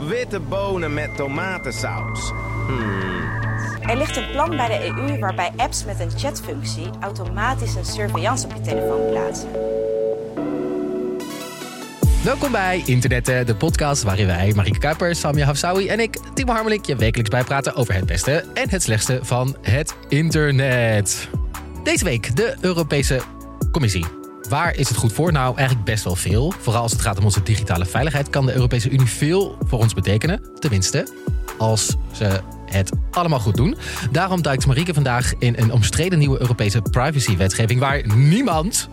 Witte bonen met tomatensaus. Er ligt een plan bij de EU waarbij apps met een chatfunctie automatisch een surveillance op je telefoon plaatsen. Welkom bij Internetten, de podcast waarin wij, Marieke Kuipers, Samia Hafsawi en ik, Timo Harmelik, je wekelijks bijpraten over het beste en het slechtste van het internet. Deze week de Europese Commissie. Waar is het goed voor? Nou, eigenlijk best wel veel. Vooral als het gaat om onze digitale veiligheid kan de Europese Unie veel voor ons betekenen. Tenminste, als ze het allemaal goed doen. Daarom duikt Marieke vandaag in een omstreden nieuwe Europese privacywetgeving waar niemand,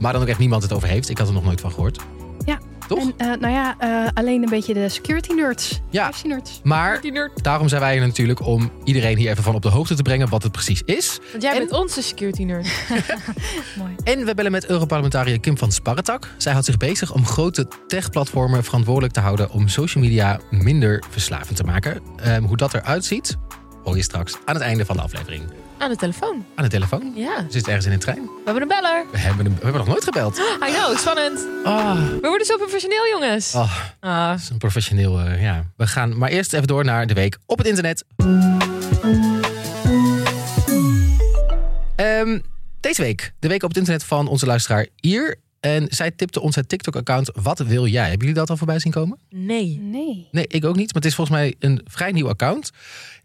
maar dan ook echt niemand het over heeft. Ik had er nog nooit van gehoord. Toch? En, eh, nou ja, eh, alleen een beetje de security nerds. Ja. Privacy nerds. Maar nerd. daarom zijn wij er natuurlijk om iedereen hier even van op de hoogte te brengen wat het precies is. Want jij En- bent onze security nerd. Mooi. En we bellen met Europarlementariër Kim van Sparretak. Zij houdt zich bezig om grote techplatformen verantwoordelijk te houden om social media minder verslavend te maken. Ehm, hoe dat eruit ziet, hoor je straks aan het einde van de aflevering. Aan de telefoon. Aan de telefoon. Ja. Ze zit ergens in een trein. We hebben een beller. We hebben, we hebben nog nooit gebeld. I know, spannend. Ah, We worden zo professioneel, jongens. ah, Ah. dat is een professioneel. eh, ja. We gaan maar eerst even door naar de week op het internet. Ehm, deze week, de week op het internet van onze luisteraar Ier. En zij tipte ons het TikTok-account Wat wil jij? Hebben jullie dat al voorbij zien komen? Nee. Nee. Nee, ik ook niet. Maar het is volgens mij een vrij nieuw account.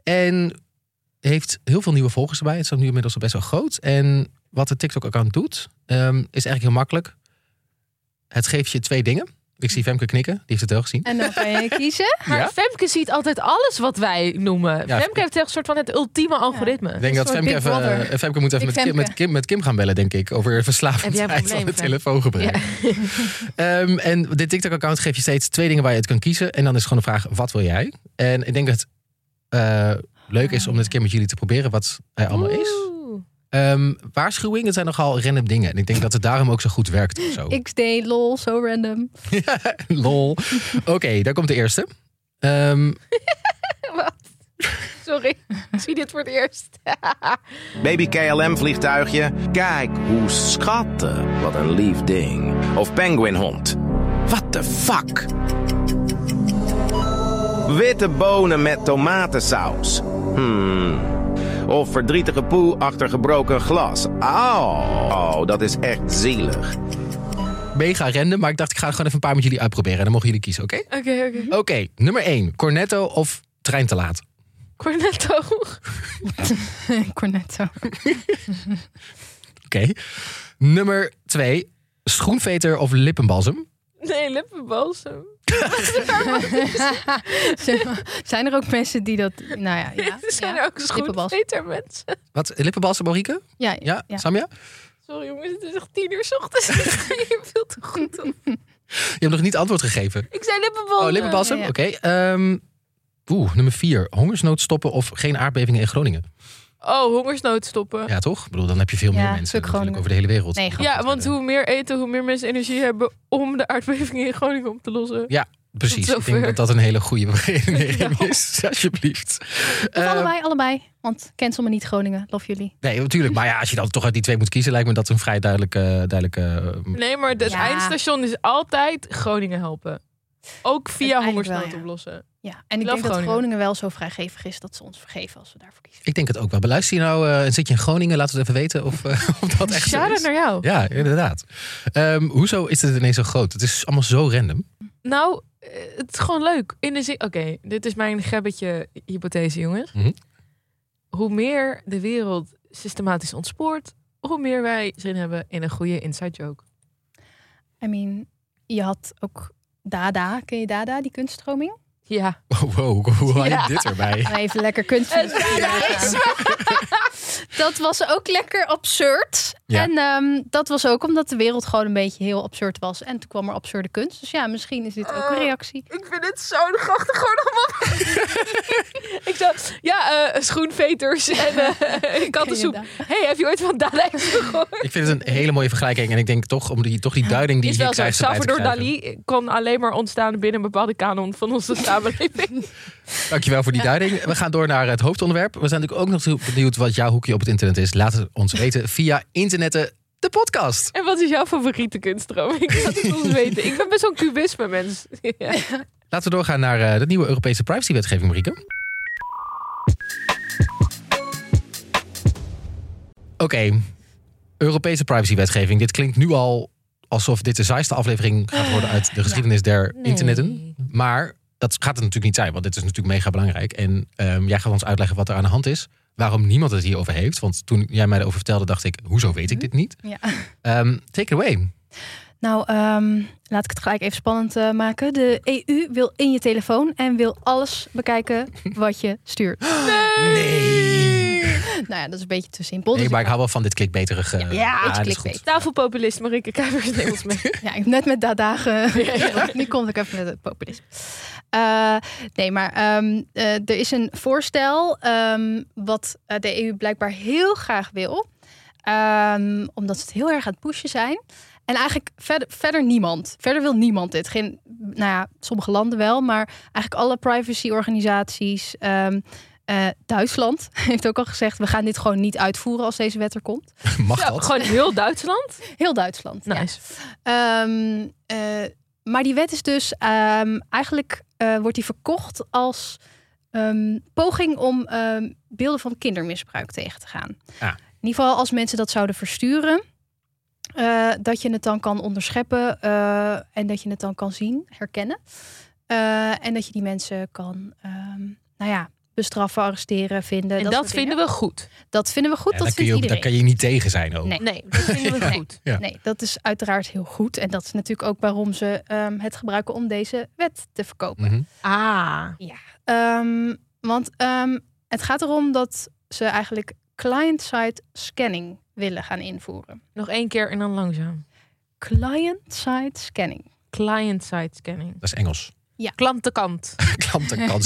En heeft heel veel nieuwe volgers erbij. Het is nu inmiddels al best wel groot. En wat het TikTok-account doet, ehm, is eigenlijk heel makkelijk. Het geeft je twee dingen. Ik zie Femke knikken, die heeft het wel gezien. En dan kan je kiezen. Maar Ja? Femke ziet altijd alles wat wij noemen. Ja. Femke heeft echt een soort van het ultieme algoritme. Ik denk dat Femke, even, eh, Femke moet even met Kim, met, Kim, met Kim gaan bellen, denk ik. Over verslavendheid van Fem? telefoongebruik. Ehm, en dit TikTok-account geeft je steeds twee dingen waar je het kan kiezen. En dan is gewoon de vraag, wat wil jij? En ik denk dat het eh, leuk is om dit keer met jullie te proberen wat hij allemaal is. Oeh. Ehm, waarschuwing, het zijn nogal random dingen. En ik denk dat het daarom ook zo goed werkt. of Zo. XD, lol, zo random. Lol. Oké, daar komt de eerste. Ehm, Wat? Sorry, ik zie dit voor het eerst. Baby KLM vliegtuigje. Kijk hoe schattig. Wat een lief ding. Of penguinhond. What the fuck? Witte bonen met tomatensaus. Hmm. Of verdrietige poe achter gebroken glas. Oh, oh, dat is echt zielig. mega random, maar ik dacht ik ga het gewoon even een paar met jullie uitproberen. En dan mogen jullie kiezen, oké? Oké, oké. Oké, nummer 1. Cornetto of trein te laat? Cornetto. Cornetto. Oké. Nummer 2. Schoenveter of lippenbalsem? Nee, lippenbalsem. Zijn er ook mensen die dat... Nou ja, ja. Zijn ja. er ook schoenveter mensen. Wat? Lippenbalsem, Marieke? Ja, Ja? ja. Samia? Sorry jongens, het is echt tien uur 's ochtends. Je veel te goed op. Je hebt nog niet antwoord gegeven. Ik zei lippenbalsem. Oh, lippenbalsem? ja, ja. Oké. ehm, Oeh, nummer 4. Hongersnood stoppen of geen aardbevingen in Groningen? Oh, hongersnood stoppen. Ja, Ja, toch? Ik bedoel, dan heb je veel meer Ja, mensen natuurlijk over de hele wereld. Nee, grapje. want hoe meer eten, hoe meer mensen energie hebben om de aardbevingen in Groningen op te lossen. Ja, precies. Ik denk dat dat een hele goede Dankjewel. is. Alsjeblieft. Of Ehm, allebei, allebei. Want cancel me niet Groningen. Love jullie. Nee, natuurlijk. Maar ja, als je dan toch uit die twee moet kiezen, lijkt me dat een vrij duidelijke. duidelijke eh, Nee, maar het Ja. eindstation is altijd Groningen helpen. Ook via hongersnood ja. oplossen. Ja, en ik Love denk dat Groningen. Wel zo vrijgevig is dat ze ons vergeven als we daarvoor kiezen. Ik denk het ook wel. Beluister je nou, eh, zit je in Groningen? Laten we het even weten of, eh, of dat echt zo is. naar jou. Ja, inderdaad. Ehm, hoezo is het ineens zo groot? Het is allemaal zo random. Nou, eh, het is gewoon leuk. In de zin, oké, dit is mijn gebbetje hypothese, jongens. Mhm. Hoe meer de wereld systematisch ontspoort, hoe meer wij zin hebben in een goede inside joke. I mean, je had ook Dada. Ken je Dada, die kunststroming? Ja. Oh, wow, hoe haal je Ja. dit erbij? Even lekker kunst. Dat was ook lekker absurd. Ja. En ehm, dat was ook omdat de wereld gewoon een beetje heel absurd was. En toen kwam er absurde kunst. Dus ja, misschien is dit ook een reactie. Ik vind het zo grachtig gewoon allemaal. ik zou, ja, eh, schoenveters en uh, kattensoep. Hey, heb je ooit van Dada gehoord? Ik vind het een hele mooie vergelijking. En ik denk toch, om die, toch die duiding die is je wel zo. krijgt erbij te Salvador. Dali kon alleen maar ontstaan binnen een bepaalde kanon van onze samenleving. Dankjewel voor die duiding. We gaan door naar het hoofdonderwerp. We zijn natuurlijk ook nog benieuwd wat jouw hoekje op het internet is. Laat het ons weten via internetten, de podcast. en wat is jouw favoriete kunststroming? Laat het ons weten. Ik ben best wel een cubisme mens. Ja. Laten we doorgaan naar eh, de nieuwe Europese privacywetgeving, Marieke. Oké, Europese privacywetgeving. Dit klinkt nu al alsof dit de saaiste aflevering gaat worden uit de geschiedenis der Nee. internetten. Maar dat gaat het natuurlijk niet zijn, want dit is natuurlijk mega belangrijk. En ehm, jij gaat ons uitleggen wat er aan de hand is. Waarom niemand het hierover heeft. Want toen jij mij erover vertelde, dacht ik, hoezo weet ik dit niet? Ja. Ehm, take it away. Nou, ehm, laat ik het gelijk even spannend eh, maken. De EU wil in je telefoon en wil alles bekijken wat je stuurt. Nee. nou ja, dat is een beetje te simpel. Nee, Dus maar ik hou wel van dit clickbaiterige. Ja, Ja, dat is clickbait. goed. Tafelpopulist Marieke mee. Ja, ik heb net met Dada ge... Nu kom ik even met het populisme. Eh, nee, maar ehm, eh, er is een voorstel ehm, wat eh, de EU blijkbaar heel graag wil. Ehm, omdat ze het heel erg aan het pushen zijn. En eigenlijk verder, verder niemand. Verder wil niemand dit. Geen, nou ja, sommige landen wel, maar eigenlijk alle privacyorganisaties. ehm eh, Duitsland heeft ook al gezegd: we gaan dit gewoon niet uitvoeren als deze wet er komt. Mag Ja, dat? gewoon heel Duitsland. Heel Duitsland. ja. Nice. Ehm, eh, maar die wet is dus ehm, eigenlijk eh, wordt die verkocht als ehm, poging om ehm, beelden van kindermisbruik tegen te gaan. Ah. In ieder geval als mensen dat zouden versturen, eh, dat je het dan kan onderscheppen eh, en dat je het dan kan zien, herkennen. En dat je die mensen kan, ehm, nou ja, bestraffen, arresteren, vinden. En dat, vinden we goed. Dat vinden we goed. Ja, dat daar, kun je vindt ook, daar kan je niet tegen zijn ook. Nee. Nee, dat vinden we goed. Ja. Nee, dat is uiteraard heel goed. En dat is natuurlijk ook waarom ze ehm, het gebruiken om deze wet te verkopen. Mhm. Ah. Ehm, want ehm, het gaat erom dat ze eigenlijk client-side scanning willen gaan invoeren. Nog één keer en dan langzaam. Client-side scanning. Client-side scanning. Dat is Engels. Klantenkant. Klanten kan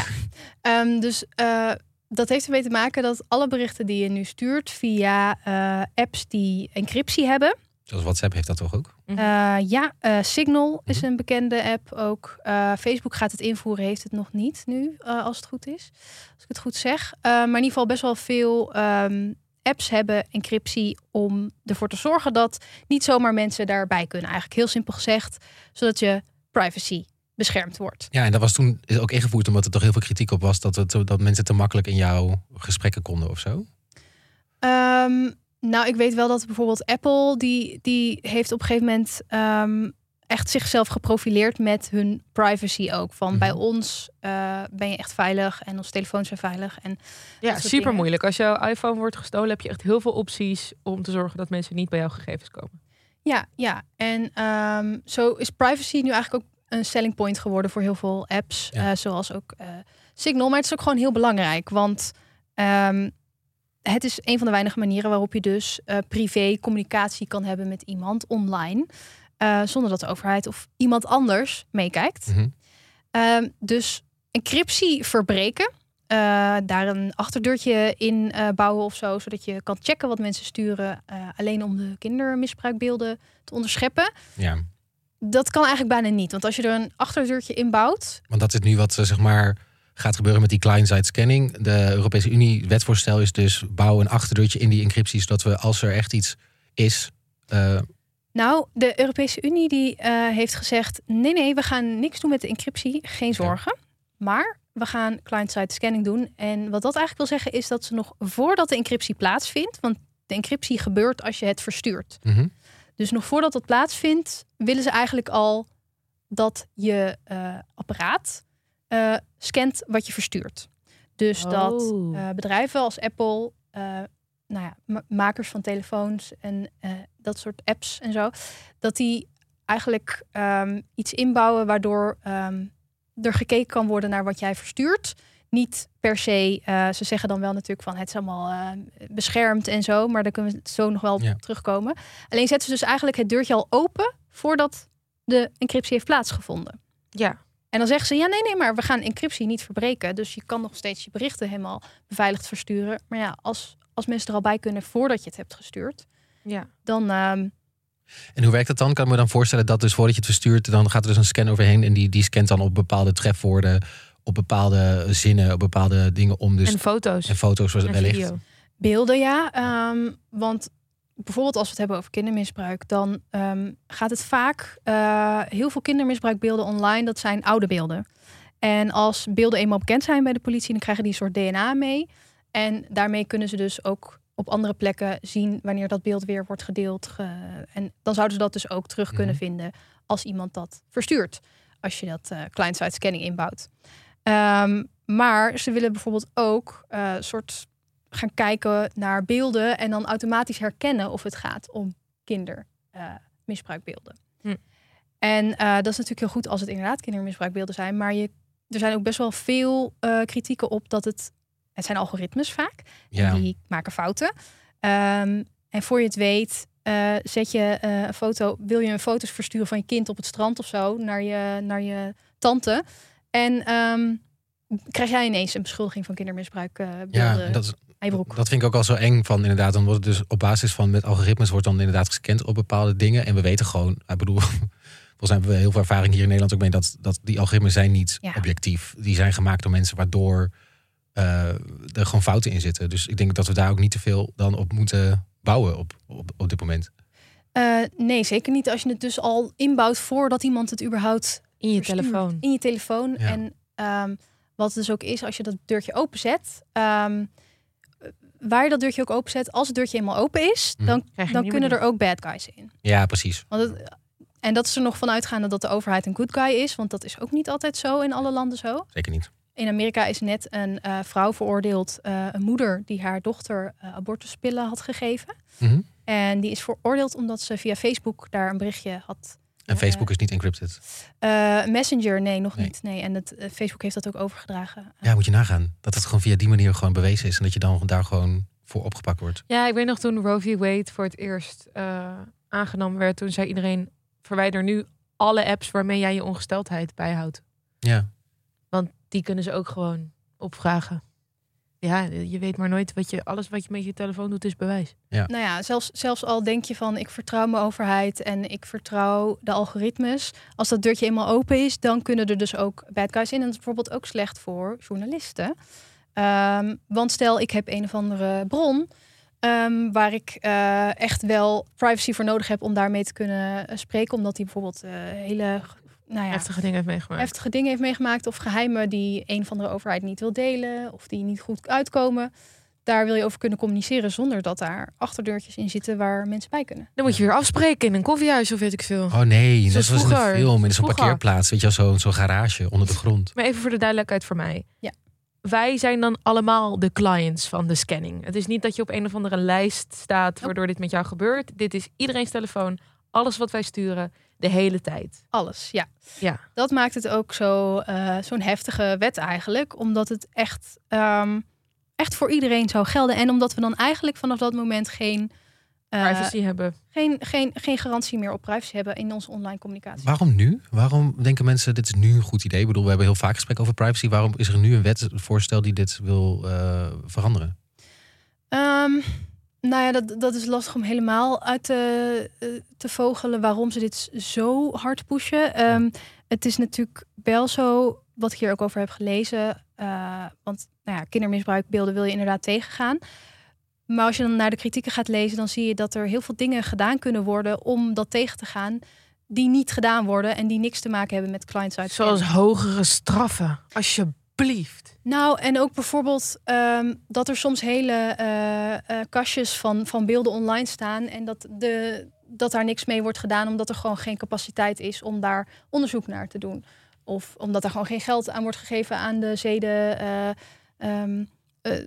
scannen. Ehm, dus eh, dat heeft ermee te maken dat alle berichten die je nu stuurt via eh, apps die encryptie hebben. Zoals WhatsApp heeft dat toch ook? Mhm. Eh, ja, eh, Signal is Mhm. een bekende app ook. Eh, Facebook gaat het invoeren, heeft het nog niet nu, eh, als het goed is. Als ik het goed zeg. Eh, maar in ieder geval best wel veel ehm, apps hebben encryptie om ervoor te zorgen dat niet zomaar mensen daarbij kunnen. Eigenlijk heel simpel gezegd, zodat je privacy beschermd wordt. Ja, en dat was toen ook ingevoerd omdat er toch heel veel kritiek op was dat, het, dat mensen te makkelijk in jouw gesprekken konden of zo. Ehm, nou, ik weet wel dat bijvoorbeeld Apple, die, die heeft op een gegeven moment ehm, echt zichzelf geprofileerd met hun privacy ook. Van Mhm. bij ons eh, ben je echt veilig en onze telefoons zijn veilig. En Ja, super dingen. moeilijk. Als jouw iPhone wordt gestolen, heb je echt heel veel opties om te zorgen dat mensen niet bij jouw gegevens komen. ja, ja. En ehm, zo is privacy nu eigenlijk ook een selling point geworden voor heel veel apps. Ja. eh, zoals ook eh, Signal. Maar het is ook gewoon heel belangrijk. Want ehm, het is een van de weinige manieren waarop je dus eh, privé communicatie kan hebben met iemand online. zonder dat de overheid of iemand anders meekijkt. Ehm, dus encryptie verbreken. daar een achterdeurtje in bouwen of zo. Zodat je kan checken wat mensen sturen. alleen om de kindermisbruikbeelden te onderscheppen. Ja, Dat kan eigenlijk bijna niet. Want als je er een achterdeurtje in bouwt. want dat is nu wat eh, zeg maar gaat gebeuren met die client-side scanning. De Europese Unie wetvoorstel is dus bouw een achterdeurtje in die encryptie, zodat we als er echt iets is, eh, Nou, de Europese Unie die eh, heeft gezegd: nee, nee, we gaan niks doen met de encryptie. Geen zorgen. Maar we gaan client-side scanning doen. En wat dat eigenlijk wil zeggen, is dat ze nog voordat de encryptie plaatsvindt. Want de encryptie gebeurt als je het verstuurt. mhm. Dus nog voordat dat plaatsvindt, willen ze eigenlijk al dat je eh, apparaat eh, scant wat je verstuurt. Dus dat Oh. eh, bedrijven als Apple, nou ja, ma- makers van telefoons en dat soort apps en zo, dat die eigenlijk ehm, iets inbouwen waardoor ehm, er gekeken kan worden naar wat jij verstuurt. Niet per se, eh, ze zeggen dan wel natuurlijk van het is allemaal eh, beschermd en zo, maar daar kunnen we zo nog wel op Ja. terugkomen. Alleen zetten ze dus eigenlijk het deurtje al open voordat de encryptie heeft plaatsgevonden. Ja. En dan zeggen ze, ja, nee, nee, maar we gaan encryptie niet verbreken. Dus je kan nog steeds je berichten helemaal beveiligd versturen. Maar ja, als, als mensen er al bij kunnen voordat je het hebt gestuurd, Ja. dan... ehm, En hoe werkt dat dan? Kan ik me dan voorstellen dat dus voordat je het verstuurt, dan gaat er dus een scan overheen en die, die scant dan op bepaalde trefwoorden, op bepaalde zinnen, op bepaalde dingen om. Dus en foto's. en foto's en wellicht. video. beelden, ja. Ehm, want bijvoorbeeld als we het hebben over kindermisbruik, dan ehm, gaat het vaak eh, heel veel kindermisbruikbeelden online. Dat zijn oude beelden. En als beelden eenmaal bekend zijn bij de politie, dan krijgen die een soort DNA mee. En daarmee kunnen ze dus ook op andere plekken zien wanneer dat beeld weer wordt gedeeld. Ge- en dan zouden ze dat dus ook terug kunnen Mhm. vinden als iemand dat verstuurt. Als je dat eh client-side scanning inbouwt. Ehm, maar ze willen bijvoorbeeld ook eh soort gaan kijken naar beelden en dan automatisch herkennen of het gaat om kindermisbruikbeelden. Hm. En eh, dat is natuurlijk heel goed als het inderdaad kindermisbruikbeelden zijn, maar je, er zijn ook best wel veel eh, kritieken op dat het, het zijn algoritmes vaak, Ja. die maken fouten. Ehm, en voor je het weet, eh, zet je eh, een foto, wil je een foto's versturen van je kind op het strand of zo naar je, naar je tante. En ehm, krijg jij ineens een beschuldiging van kindermisbruik eh Ja, beelden dat, is, dat vind ik ook al zo eng van inderdaad. Dan wordt het dus op basis van met algoritmes wordt dan inderdaad gescand op bepaalde dingen. En we weten gewoon, ik bedoel, volgens mij hebben we heel veel ervaring hier in Nederland ook mee dat, dat die algoritmes zijn niet Ja. objectief. Die zijn gemaakt door mensen waardoor eh, er gewoon fouten in zitten. Dus ik denk dat we daar ook niet te veel dan op moeten bouwen op, op, op dit moment. Eh, nee, zeker niet als je het dus al inbouwt voordat iemand het überhaupt In je telefoon. In je telefoon. Ja. En ehm, wat het dus ook is, als je dat deurtje openzet, ehm, waar je dat deurtje ook openzet, als het deurtje eenmaal open is, Mhm. dan, dan kunnen er ook bad guys in. Ja, precies. Want het, en dat is er nog van uitgaande dat de overheid een good guy is, want dat is ook niet altijd zo in alle landen zo. Zeker niet. In Amerika is net een eh, vrouw veroordeeld, eh, een moeder die haar dochter eh, abortuspillen had gegeven. Mhm. En die is veroordeeld omdat ze via Facebook daar een berichtje had. En Eh, Facebook is niet encrypted. eh, Messenger, nee, nog Nee. niet. Nee, en het, eh, Facebook heeft dat ook overgedragen. Ja, moet je nagaan. Dat het gewoon via die manier gewoon bewezen is. En dat je dan daar gewoon voor opgepakt wordt. Ja, ik weet nog toen Roe v. Wade voor het eerst eh, aangenomen werd. Toen zei iedereen, verwijder nu alle apps waarmee jij je ongesteldheid bijhoudt. Ja. Want die kunnen ze ook gewoon opvragen. Ja, je weet maar nooit wat je, alles wat je met je telefoon doet is bewijs. Nou ja, zelfs, zelfs al denk je van ik vertrouw mijn overheid en ik vertrouw de algoritmes. Als dat deurtje eenmaal open is, dan kunnen er dus ook bad guys in. En dat is bijvoorbeeld ook slecht voor journalisten. Ehm, want stel, ik heb een of andere bron ehm, waar ik eh, echt wel privacy voor nodig heb om daarmee te kunnen eh, spreken. Omdat die bijvoorbeeld eh, hele nou ja, Heftige dingen heeft meegemaakt. heftige dingen heeft meegemaakt of geheimen die een van de overheid niet wil delen of die niet goed uitkomen. Daar wil je over kunnen communiceren zonder dat daar achterdeurtjes in zitten waar mensen bij kunnen. Dan moet je weer afspreken in een koffiehuis of weet ik veel. Oh nee, Zoals dat was in vroeger. film. In zo'n parkeerplaats. Weet je wel, zo'n zo'n garage onder de grond. Maar even voor de duidelijkheid voor mij. Ja. Wij zijn dan allemaal de clients van de scanning. Het is niet dat je op een of andere lijst staat waardoor dit met jou gebeurt. Dit is iedereen's telefoon. Alles wat wij sturen de hele tijd. Alles, ja. Ja. Dat maakt het ook zo, eh, zo'n heftige wet eigenlijk. Omdat het echt, ehm, echt voor iedereen zou gelden. En omdat we dan eigenlijk vanaf dat moment geen, eh, Privacy hebben. geen, geen, geen garantie meer op privacy hebben in onze online communicatie. Waarom nu? Waarom denken mensen dit is nu een goed idee? Ik bedoel, we hebben heel vaak gesprek over privacy. Waarom is er nu een wetvoorstel die dit wil eh, veranderen? Ehm, nou ja, dat, dat is lastig om helemaal uit te, eh, te vogelen waarom ze dit zo hard pushen. Ehm, Het is natuurlijk wel zo, wat ik hier ook over heb gelezen. eh, want nou ja, kindermisbruikbeelden wil je inderdaad tegengaan. Maar als je dan naar de kritieken gaat lezen, dan zie je dat er heel veel dingen gedaan kunnen worden om dat tegen te gaan. Die niet gedaan worden en die niks te maken hebben met client-side Zoals hogere straffen. Alsjeblieft. Nou, en ook bijvoorbeeld ehm, dat er soms hele eh, kastjes van, van beelden online staan en dat, de, dat daar niks mee wordt gedaan omdat er gewoon geen capaciteit is om daar onderzoek naar te doen. Of omdat er gewoon geen geld aan wordt gegeven aan de zeden. eh, ehm, eh, eh,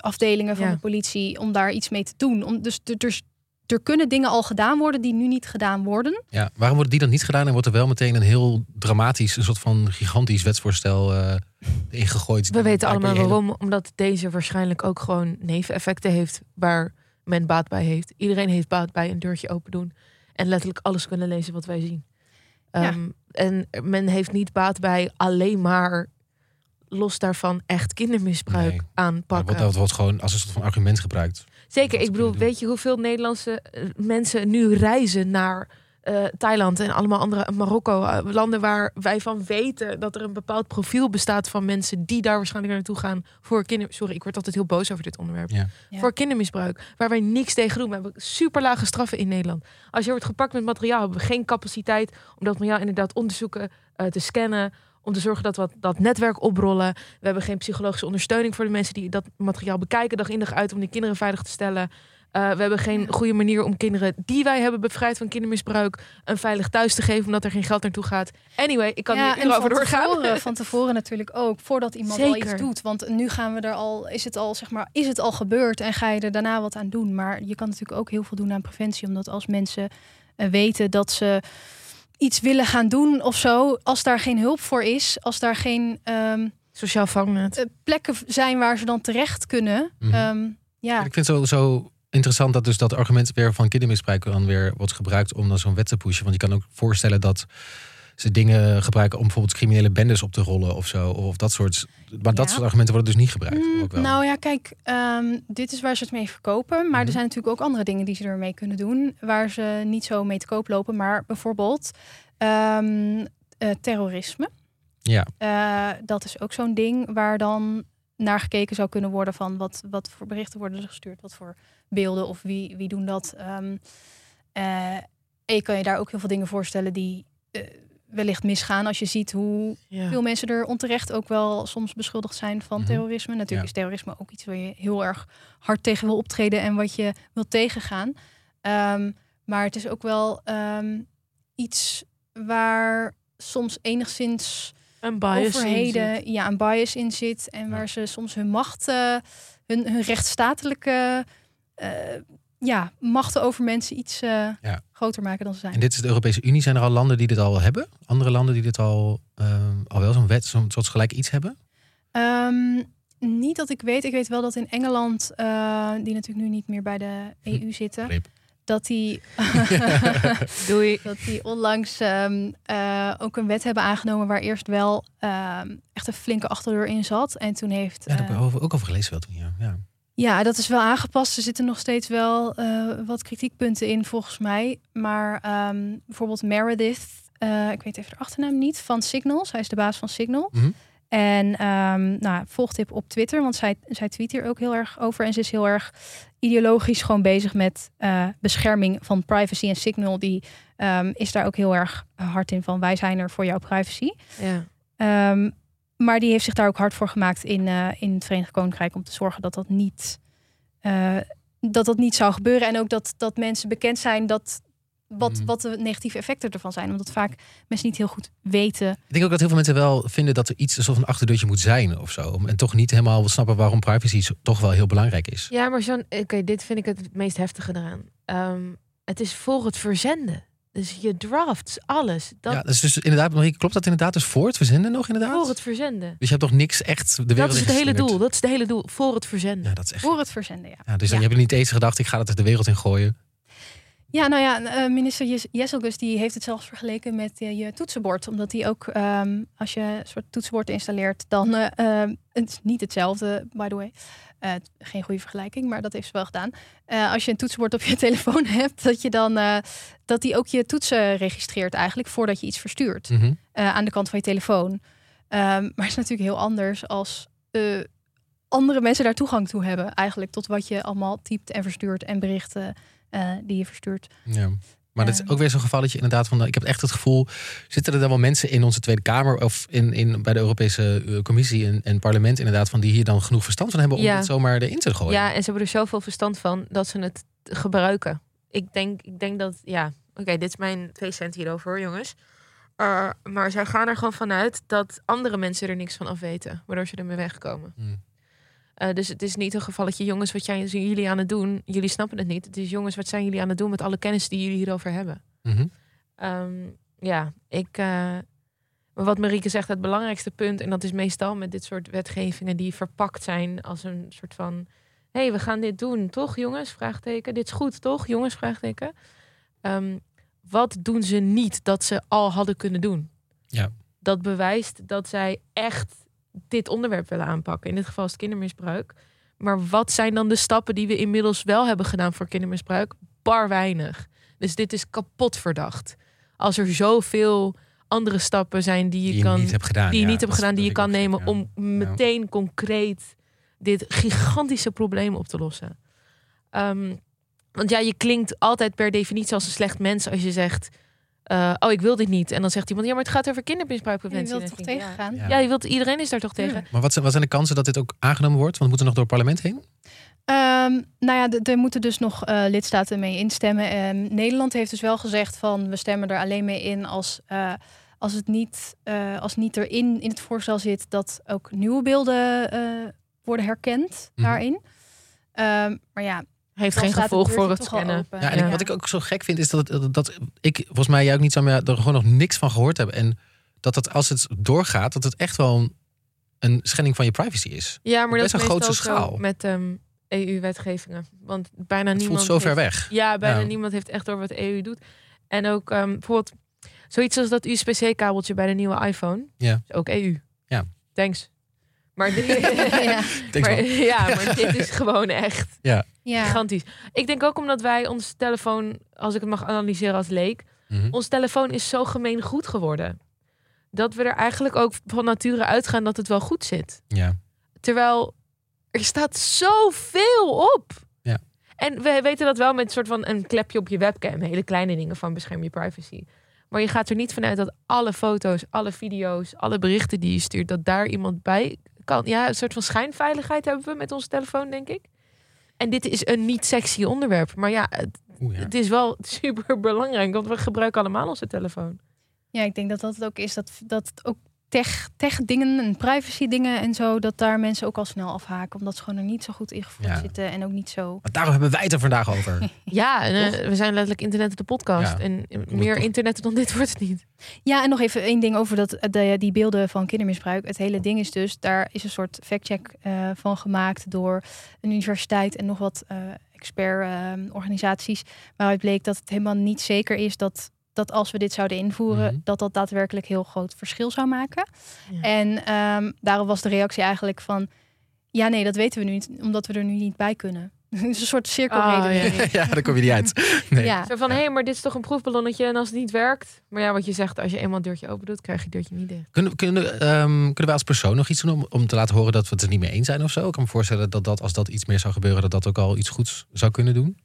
afdelingen van Ja. de politie om daar iets mee te doen. Om, dus er, er, kunnen dingen al gedaan worden die nu niet gedaan worden. Ja, waarom wordt die dan niet gedaan en wordt er wel meteen een heel dramatisch, een soort van gigantisch wetsvoorstel eh ingegooid? We weten allemaal hele- waarom. Omdat deze waarschijnlijk ook gewoon neveneffecten heeft waar men baat bij heeft. Iedereen heeft baat bij een deurtje open doen. En letterlijk alles kunnen lezen wat wij zien. Ja. Ehm, en men heeft niet baat bij alleen maar los daarvan echt kindermisbruik Nee. Aanpakken. wordt, dat wordt gewoon als een soort van argument gebruikt. Zeker, ik bedoel, weet je hoeveel Nederlandse eh, mensen nu reizen naar eh, Thailand en allemaal andere Marokko, eh, landen waar wij van weten dat er een bepaald profiel bestaat van mensen die daar waarschijnlijk naartoe gaan voor kinder. Sorry, ik word altijd heel boos over dit onderwerp. Ja. Ja. Voor kindermisbruik, waar wij niks tegen doen. We hebben super lage straffen in Nederland. Als je wordt gepakt met materiaal, hebben we geen capaciteit om dat materiaal inderdaad onderzoeken, eh, te scannen. Om te zorgen dat we dat netwerk oprollen. We hebben geen psychologische ondersteuning voor de mensen die dat materiaal bekijken, dag in dag uit, om die kinderen veilig te stellen. Uh, we hebben geen goede manier om kinderen die wij hebben bevrijd van kindermisbruik een veilig thuis te geven, omdat er geen geld naartoe gaat. Anyway, ik kan ja, hier van doorgaan. Tevoren, van tevoren natuurlijk ook, voordat iemand al Zeker. iets doet. Want nu gaan we er al, is het al, zeg maar, is het al gebeurd en ga je er daarna wat aan doen. Maar je kan natuurlijk ook heel veel doen aan preventie, omdat als mensen uh, weten dat ze iets willen gaan doen of zo, als daar geen hulp voor is, als daar geen um, sociaal vangnet uh, plekken zijn waar ze dan terecht kunnen. Mhm. Um, ja. Ik vind het zo, zo interessant dat dus dat argument weer van kindermisbruik dan weer wordt gebruikt om dan zo'n wet te pushen. Want je kan ook voorstellen dat ze dingen gebruiken om bijvoorbeeld criminele bendes op te rollen of zo. Of dat soort. Maar dat soort argumenten worden dus niet gebruikt. Mm, ook wel. nou ja, kijk, ehm, dit is waar ze het mee verkopen. Maar Mhm. er zijn natuurlijk ook andere dingen die ze ermee kunnen doen. Waar ze niet zo mee te koop lopen. Maar bijvoorbeeld ehm, eh, terrorisme. ja, Eh, dat is ook zo'n ding waar dan naar gekeken zou kunnen worden van wat, wat voor berichten worden er gestuurd, wat voor beelden of wie, wie doen dat. Eh, en je kan je daar ook heel veel dingen voorstellen die wellicht misgaan als je ziet hoe Ja. veel mensen er onterecht ook wel soms beschuldigd zijn van Mhm. terrorisme. Natuurlijk Ja. is terrorisme ook iets waar je heel erg hard tegen wil optreden en wat je wil tegengaan. Ehm, maar het is ook wel ehm, iets waar soms enigszins Een bias in zit. overheden ja, een bias in zit. En waar ze soms hun macht, eh, hun, hun rechtsstatelijke eh, ja, machten over mensen iets eh, Ja. groter maken dan ze zijn. en dit is de Europese Unie. Zijn er al landen die dit al hebben? Andere landen die dit al, ehm, al wel zo'n wet, zo'n soort gelijk iets hebben? Ehm, niet dat ik weet. Ik weet wel dat in Engeland, eh, die natuurlijk nu niet meer bij de EU zitten, dat die, Doei. dat die onlangs ehm, eh, ook een wet hebben aangenomen waar eerst wel ehm, echt een flinke achterdeur in zat. En toen heeft. Ja, daar heb eh, ik ook over gelezen wel toen. Ja. Ja. Ja, dat is wel aangepast. Er zitten nog steeds wel eh, wat kritiekpunten in, volgens mij. Maar ehm, bijvoorbeeld Meredith, eh, ik weet even de achternaam niet, van Signal. Zij is de baas van Signal. Mhm. En ehm nou, volgt tip op Twitter, want zij, zij tweet hier ook heel erg over. En ze is heel erg ideologisch gewoon bezig met eh, bescherming van privacy. En Signal die ehm, is daar ook heel erg hard in van wij zijn er voor jouw privacy. Ja. Ehm, maar die heeft zich daar ook hard voor gemaakt in, eh, in het Verenigd Koninkrijk om te zorgen dat dat niet, eh, dat dat niet zou gebeuren. En ook dat, dat mensen bekend zijn dat wat, Mhm. wat de negatieve effecten ervan zijn. Omdat vaak mensen niet heel goed weten. Ik denk ook dat heel veel mensen wel vinden dat er iets alsof een achterdeurtje moet zijn of zo. En toch niet helemaal snappen waarom privacy toch wel heel belangrijk is. Ja, maar zo'n. Oké, dit vind ik het meest heftige eraan. Ehm, het is voor het verzenden. Dus je drafts, alles. Dat ja, dat is dus inderdaad, Marieke, klopt dat inderdaad? Dus voor het verzenden nog inderdaad? voor het verzenden. Dus je hebt toch niks echt de wereld Dat is het hele doel. Dat is het hele doel. Voor het verzenden. Ja, dat is echt. Voor het verzenden, ja. Ja, dus dan Ja. heb je niet eens gedacht, ik ga dat er de wereld in gooien. Ja, nou ja, eh, minister Jes- Jesselgus die heeft het zelfs vergeleken met eh, je toetsenbord. Omdat die ook, ehm, als je een soort toetsenbord installeert, dan eh, ehm, het is niet hetzelfde, by the way. Eh, geen goede vergelijking, maar dat heeft ze wel gedaan. Eh, als je een toetsenbord op je telefoon hebt, dat je dan eh, dat die ook je toetsen registreert eigenlijk voordat je iets verstuurt Mhm. aan de kant van je telefoon. Ehm, maar het is natuurlijk heel anders als andere mensen daar toegang toe hebben, eigenlijk tot wat je allemaal typt en verstuurt en berichten die je verstuurt. Ja. Maar dat is ook weer zo'n geval dat je inderdaad van, ik heb echt het gevoel, zitten er dan wel mensen in onze Tweede Kamer of in, in, bij de Europese eh, Commissie en, en parlement inderdaad van die hier dan genoeg verstand van hebben om Ja. het zomaar erin te gooien? Ja, en ze hebben er zoveel verstand van dat ze het gebruiken. Ik denk, ik denk dat, ja, oké, dit is mijn twee cent hierover, jongens. Uh, maar zij gaan er gewoon vanuit dat andere mensen er niks van af weten, waardoor ze ermee wegkomen. Hmm. Uh, dus het is niet een gevalletje, jongens, wat jij, zijn jullie aan het doen? Jullie snappen het niet. Het is, jongens, wat zijn jullie aan het doen met alle kennis die jullie hierover hebben? Mhm. Um, ja, ik. Uh, maar wat Marieke zegt, het belangrijkste punt, en dat is meestal met dit soort wetgevingen die verpakt zijn als een soort van: hé, hey, we gaan dit doen, toch, jongens? Vraagteken. Dit is goed, toch, jongens? Vraagteken. Um, wat doen ze niet dat ze al hadden kunnen doen? Ja. Dat bewijst dat zij echt dit onderwerp willen aanpakken. In dit geval is het kindermisbruik. Maar wat zijn dan de stappen die we inmiddels wel hebben gedaan voor kindermisbruik? Bar weinig. Dus dit is kapot verdacht. Als er zoveel andere stappen zijn die je, Die je kan niet hebt gedaan. die je ja, niet hebt gedaan, die je kan nemen om meteen concreet dit gigantische probleem op te lossen. Ehm, want ja, je klinkt altijd per definitie als een slecht mens als je zegt, eh, oh ik wil dit niet. En dan zegt iemand, ja maar het gaat over Je kindermisbruikpreventie. wilt En toch ik, tegengaan? Ja. Je wilt, iedereen is daar toch tegen? ja. Maar wat zijn, wat zijn de kansen dat dit ook aangenomen wordt? Want moet er nog door het parlement heen? Ehm, nou ja, er moeten dus nog eh, lidstaten mee instemmen. Ehm, Nederland heeft dus wel gezegd van we stemmen er alleen mee in als, eh, als het niet, eh, als niet erin in het voorstel zit dat ook nieuwe beelden eh, worden herkend Mhm. daarin. Ehm, maar ja, Heeft geen gevolg voor het scannen. Ja, en Ja. ik- wat ik ook zo gek vind is dat, dat, dat ik, volgens mij jij ook niet, Sam, ja, er gewoon nog niks van gehoord hebben. En dat het als het doorgaat, dat het echt wel een, een schending van je privacy is. Ja, maar dat is een zo schaal. met ehm, EU-wetgevingen. Want bijna Het niemand voelt zo ver heeft- weg. Ja, bijna Ja. niemand heeft echt door wat de EU doet. En ook ehm, bijvoorbeeld zoiets als dat USB-C-kabeltje bij de nieuwe iPhone. Ja. Is ook EU. Ja. Thanks. Maar, dit- ja. Maar, ja, maar dit is gewoon echt ja. gigantisch. Ik denk ook omdat wij ons telefoon, als ik het mag analyseren als leek, Mhm. ons telefoon is zo gemeen goed geworden. Dat we er eigenlijk ook van nature uitgaan dat het wel goed zit. Ja. Terwijl er staat zoveel op. Ja. En we weten dat wel met een soort van een klepje op je webcam. Hele kleine dingen van bescherm je privacy. Maar je gaat er niet vanuit dat alle foto's, alle video's, alle berichten die je stuurt, dat daar iemand bij kan. Ja, een soort van schijnveiligheid hebben we met onze telefoon, denk ik. En dit is een niet sexy onderwerp. Maar ja, het, Oeh, ja. het is wel super belangrijk, want we gebruiken allemaal onze telefoon. ja, ik denk dat dat het ook is. Dat, dat ook tech, tech dingen en privacy dingen en zo, dat daar mensen ook al snel afhaken. Omdat ze gewoon er niet zo goed ingevoerd Ja. zitten en ook niet zo... Want daarom hebben wij het er vandaag over. Ja, en, eh, we zijn letterlijk internet op de podcast. Ja. En meer toch- internet dan dit wordt het niet. Ja, en nog even één ding over dat, de, die beelden van kindermisbruik. Het hele ding is dus, daar is een soort factcheck eh van gemaakt door een universiteit en nog wat eh expertorganisaties. waaruit bleek dat het helemaal niet zeker is dat, dat als we dit zouden invoeren, Mhm. dat dat daadwerkelijk heel groot verschil zou maken. Ja. En ehm, daarom was de reactie eigenlijk van, ja nee, dat weten we nu niet, omdat we er nu niet bij kunnen. Het is een soort cirkelredenering. Oh, ja, daar kom je niet uit. Nee. Ja. Zo van, hé, hey, maar dit is toch een proefballonnetje en als het niet werkt... Maar ja, wat je zegt, als je eenmaal het deurtje open doet, krijg je het deurtje niet dicht. Kunnen, kunnen, ehm, kunnen wij als persoon nog iets doen om, om te laten horen dat we het er niet mee eens zijn of zo? Ik kan me voorstellen dat, dat als dat iets meer zou gebeuren, dat dat ook al iets goeds zou kunnen doen.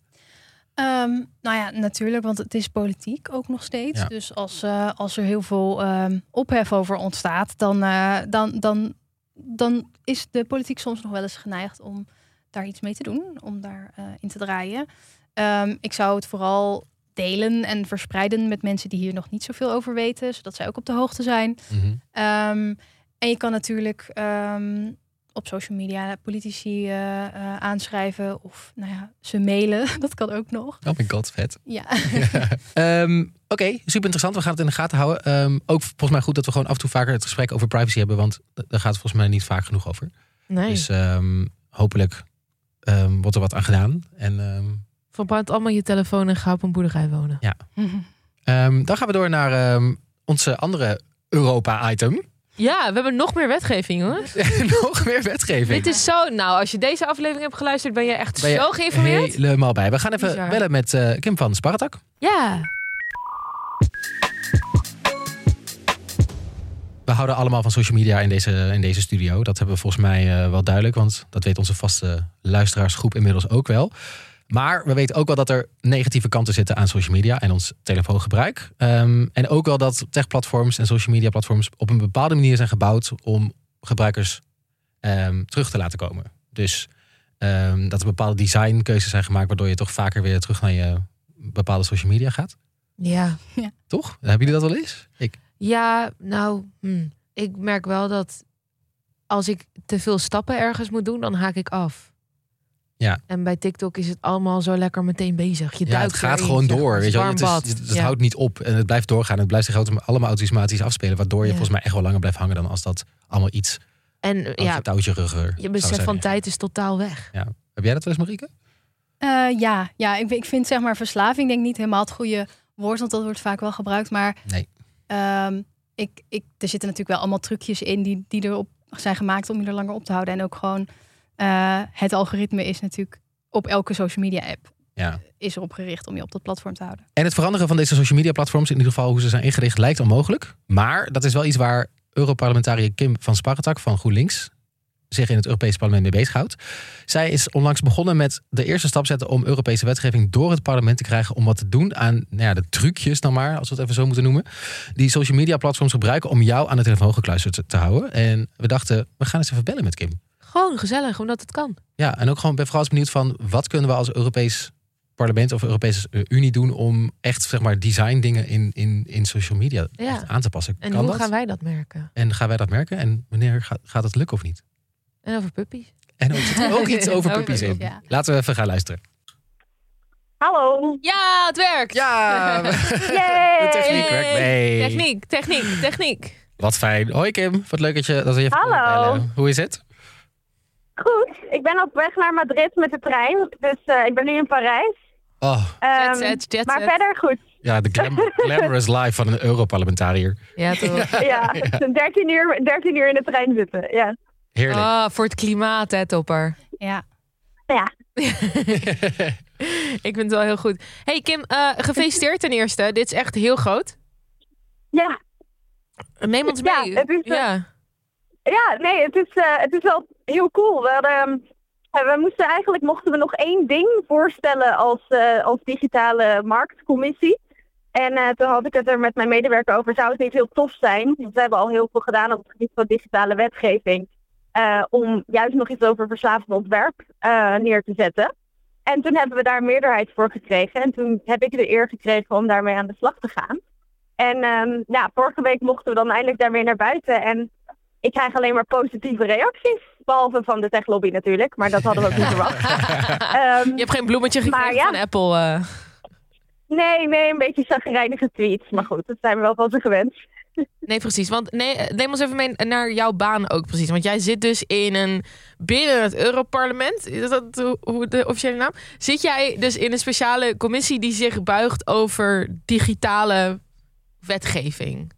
Ehm, nou ja, natuurlijk, want het is politiek ook nog steeds. Ja. Dus als, eh, als er heel veel ehm, ophef over ontstaat, dan, eh, dan, dan, dan is de politiek soms nog wel eens geneigd om daar iets mee te doen, om daar eh, in te draaien. Ehm, ik zou het vooral delen en verspreiden met mensen die hier nog niet zoveel over weten, zodat zij ook op de hoogte zijn. Mhm. En je kan natuurlijk op social media politici eh, eh, aanschrijven of nou ja, ze mailen. Dat kan ook nog. Oh my god, vet. Ja. Ehm, Oké, super interessant. We gaan het in de gaten houden. Ehm, ook volgens mij goed dat we gewoon af en toe vaker het gesprek over privacy hebben, want daar gaat het volgens mij niet vaak genoeg over. Nee, Dus ehm, hopelijk ehm, wordt er wat aan gedaan. En ehm, verbrand allemaal je telefoon en ga op een boerderij wonen. ehm, dan gaan we door naar ehm, onze andere Europa-item. Ja, we hebben nog meer wetgeving, hoor. Nog meer wetgeving. Dit is zo... Nou, als je deze aflevering hebt geluisterd, ben je echt Ben je zo geïnformeerd. Helemaal bij. We gaan even Bizar. bellen met eh, Kim van Spartak. Ja. We houden allemaal van social media in deze, in deze studio. Dat hebben we volgens mij eh, wel duidelijk. Want dat weet onze vaste luisteraarsgroep inmiddels ook wel. Maar we weten ook wel dat er negatieve kanten zitten aan social media en ons telefoongebruik. Ehm, en ook wel dat techplatforms en social media platforms op een bepaalde manier zijn gebouwd om gebruikers ehm, terug te laten komen. Dus ehm, dat er bepaalde designkeuzes zijn gemaakt waardoor je toch vaker weer terug naar je bepaalde social media gaat. Ja. Toch? Hebben jullie dat wel eens? Ik. Ja, nou, hm. ik merk wel dat als ik te veel stappen ergens moet doen, dan haak ik af. Ja. En bij TikTok is het allemaal zo lekker meteen bezig. Je Ja, duikt het gaat erin, gewoon door. Weet je wel. Het, is- het, het Ja. houdt niet op en het blijft doorgaan. Het blijft zich allemaal automatisch afspelen. Waardoor je Ja. volgens mij echt wel langer blijft hangen dan als dat allemaal iets En ja, ja, touwtje rugger je besef van tijd is totaal weg. Heb jij dat wel eens, Marieke? Eh, ja, ja ik, ik vind zeg maar verslaving denk ik niet helemaal het goede woord, want dat wordt vaak wel gebruikt. Maar Nee. ehm, ik, ik, er zitten natuurlijk wel allemaal trucjes in die, die erop zijn gemaakt om je er langer op te houden. En ook gewoon eh, het algoritme is natuurlijk op elke social media app. Ja. is erop gericht om je op dat platform te houden. En het veranderen van deze social media platforms, in ieder geval hoe ze zijn ingericht, lijkt onmogelijk. Maar dat is wel iets waar Europarlementariër Kim van Sparretak van GroenLinks zich in het Europese parlement mee bezighoudt. Zij is onlangs begonnen met de eerste stap zetten om Europese wetgeving door het parlement te krijgen om wat te doen aan nou ja, de trucjes dan maar, als we het even zo moeten noemen, die social media platforms gebruiken om jou aan de telefoon gekluisterd te- te houden. En we dachten, we gaan eens even bellen met Kim. Gewoon gezellig, omdat het kan. Ja, en ook gewoon ben vooral eens benieuwd van wat kunnen we als Europees parlement of Europese Unie doen om echt zeg maar design dingen in, in, in social media Ja. echt aan te passen. En kan hoe dat? gaan wij dat merken? En gaan wij dat merken? En wanneer gaat, gaat het lukken of niet? En over puppies. En ook, zit ook iets over puppies in. ja. Laten we even gaan luisteren. Hallo. Ja, het werkt! Ja, Yay. de techniek werkt mee. Techniek, techniek, techniek. Wat fijn. Hoi Kim, wat leuk dat, je, dat je even Hallo. Hoe is het? Goed. Ik ben op weg naar Madrid met de trein. Dus eh, ik ben nu in Parijs. Oh, Jet set, jet maar set. verder goed. ja, de glam- glamorous life van een Europarlementariër. Ja, toch? Ja, 13 uur, 13 uur in de trein zitten. Ja. Heerlijk. Ah, voor het klimaat, hè, topper. Ja, Ja. Ik vind het wel heel goed. Hey Kim, eh, gefeliciteerd ten eerste. Dit is echt heel groot. Ja. Neem ons Ja, mee. het is, eh, ja. Ja, nee, het is, eh, het is wel heel cool. We, ehm, eh, we moesten eigenlijk mochten we nog één ding voorstellen als, eh, als digitale marktcommissie. En toen had ik het er met mijn medewerker over. Zou het niet heel tof zijn? Want we hebben al heel veel gedaan op het gebied van digitale wetgeving. om juist nog iets over verslavend ontwerp neer te zetten. En toen hebben we daar meerderheid voor gekregen. En toen heb ik de eer gekregen om daarmee aan de slag te gaan. En ehm, ja, vorige week mochten we dan eindelijk daarmee naar buiten. En ik krijg alleen maar positieve reacties. Behalve van de techlobby natuurlijk, maar dat hadden we ook niet verwacht. Ehm, Je hebt geen bloemetje gekregen ja. van Apple. eh. nee, nee, een beetje zagrijnige tweets. Maar goed, dat zijn we wel van ze gewend. Nee, precies. Want nee, neem ons even mee naar jouw baan ook precies. Want jij zit dus in een binnen het Europarlement. Is dat hoe de officiële naam? Zit jij dus in een speciale commissie die zich buigt over digitale wetgeving?